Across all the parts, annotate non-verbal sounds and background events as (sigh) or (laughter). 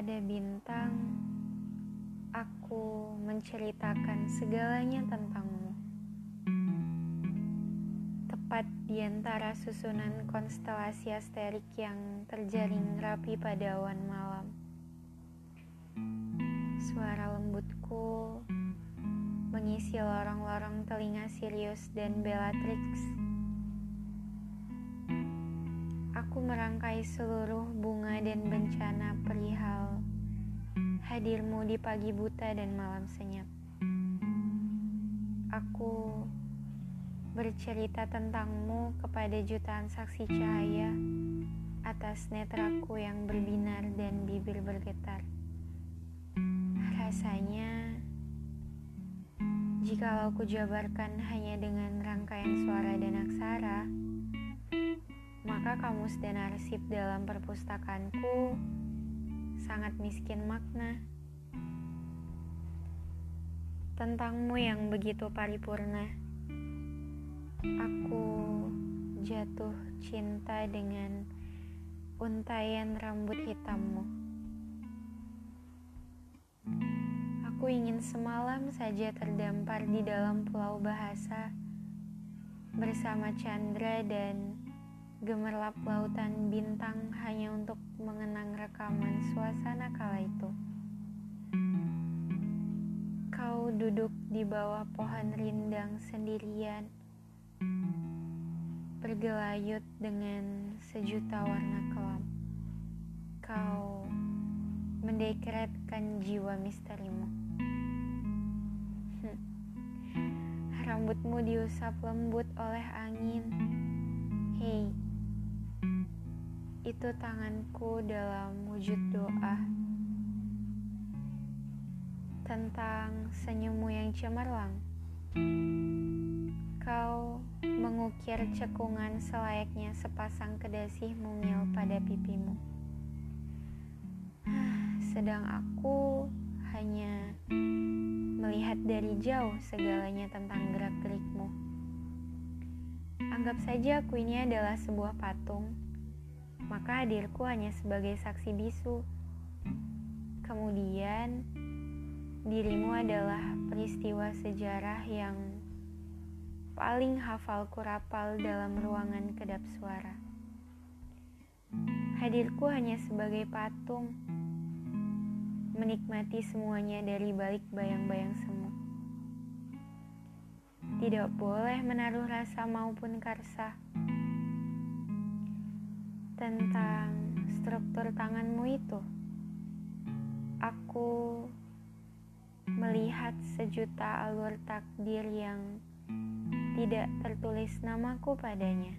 Pada bintang, aku menceritakan segalanya tentangmu. Tepat di antara susunan konstelasi asterik yang terjaring rapi pada awan malam. Suara lembutku mengisi lorong-lorong telinga Sirius dan Bellatrix Aku merangkai seluruh bunga dan bencana perihal hadirmu di pagi buta dan malam senyap. Aku bercerita tentangmu kepada jutaan saksi cahaya atas netraku yang berbinar dan bibir bergetar. Rasanya, jikalau ku jabarkan hanya dengan rangkaian suara dan aksara, maka kamus dan arsip dalam perpustakaanku sangat miskin makna. Tentangmu yang begitu paripurna, aku jatuh cinta dengan untayan rambut hitammu. Aku ingin semalam saja terdampar di dalam pulau bahasa bersama Chandra dan gemerlap lautan bintang untuk mengenang rekaman suasana kala itu. Kau duduk di bawah pohon rindang sendirian, bergelayut dengan sejuta warna kelam. Kau mendekretkan jiwa misterimu. Rambutmu diusap lembut oleh angin. Hei, itu tanganku dalam wujud doa tentang senyummu yang cemerlang. Kau mengukir cekungan selayaknya sepasang kedasih mungil pada pipimu. Sedang aku hanya melihat dari jauh segalanya tentang gerak-gerikmu. Anggap saja aku ini adalah sebuah patung maka hadirku hanya sebagai saksi bisu. Kemudian, dirimu adalah peristiwa sejarah yang paling hafal kurapal dalam ruangan kedap suara. Hadirku hanya sebagai patung, menikmati semuanya dari balik bayang-bayang semu. Tidak boleh menaruh rasa maupun karsa tentang struktur tanganmu itu. Aku melihat sejuta alur takdir yang tidak tertulis namaku padanya.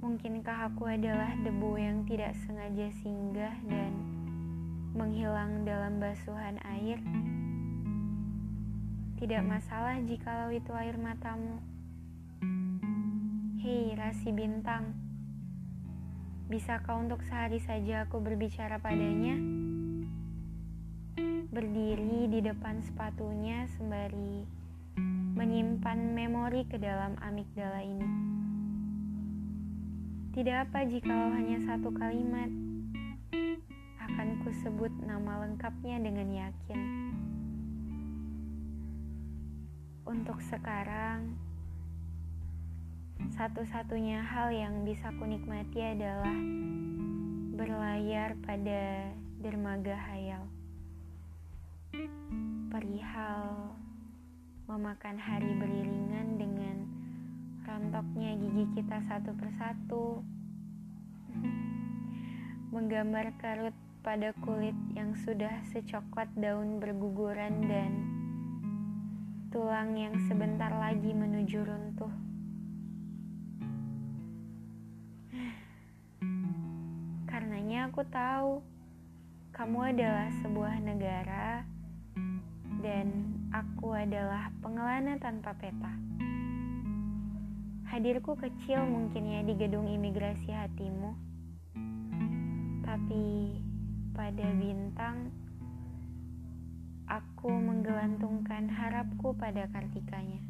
Mungkinkah aku adalah debu yang tidak sengaja singgah dan menghilang dalam basuhan air? Tidak masalah jikalau itu air matamu. Hei rasi bintang, bisa kau untuk sehari saja aku berbicara padanya? Berdiri di depan sepatunya sembari menyimpan memori ke dalam amigdala ini. Tidak apa jikalau hanya satu kalimat, akan kusebut nama lengkapnya dengan yakin. Untuk sekarang, satu-satunya hal yang bisa kunikmati adalah berlayar pada dermaga hayal. Perihal memakan hari beriringan dengan rontoknya gigi kita satu persatu. (laughs) Menggambar karut pada kulit yang sudah secoklat daun berguguran dan tulang yang sebentar lagi menuju runtuh. Aku tahu kamu adalah sebuah negara dan aku adalah pengelana tanpa peta. Hadirku kecil mungkin ya di gedung imigrasi hatimu, tapi pada bintang aku menggelantungkan harapku pada kartikanya.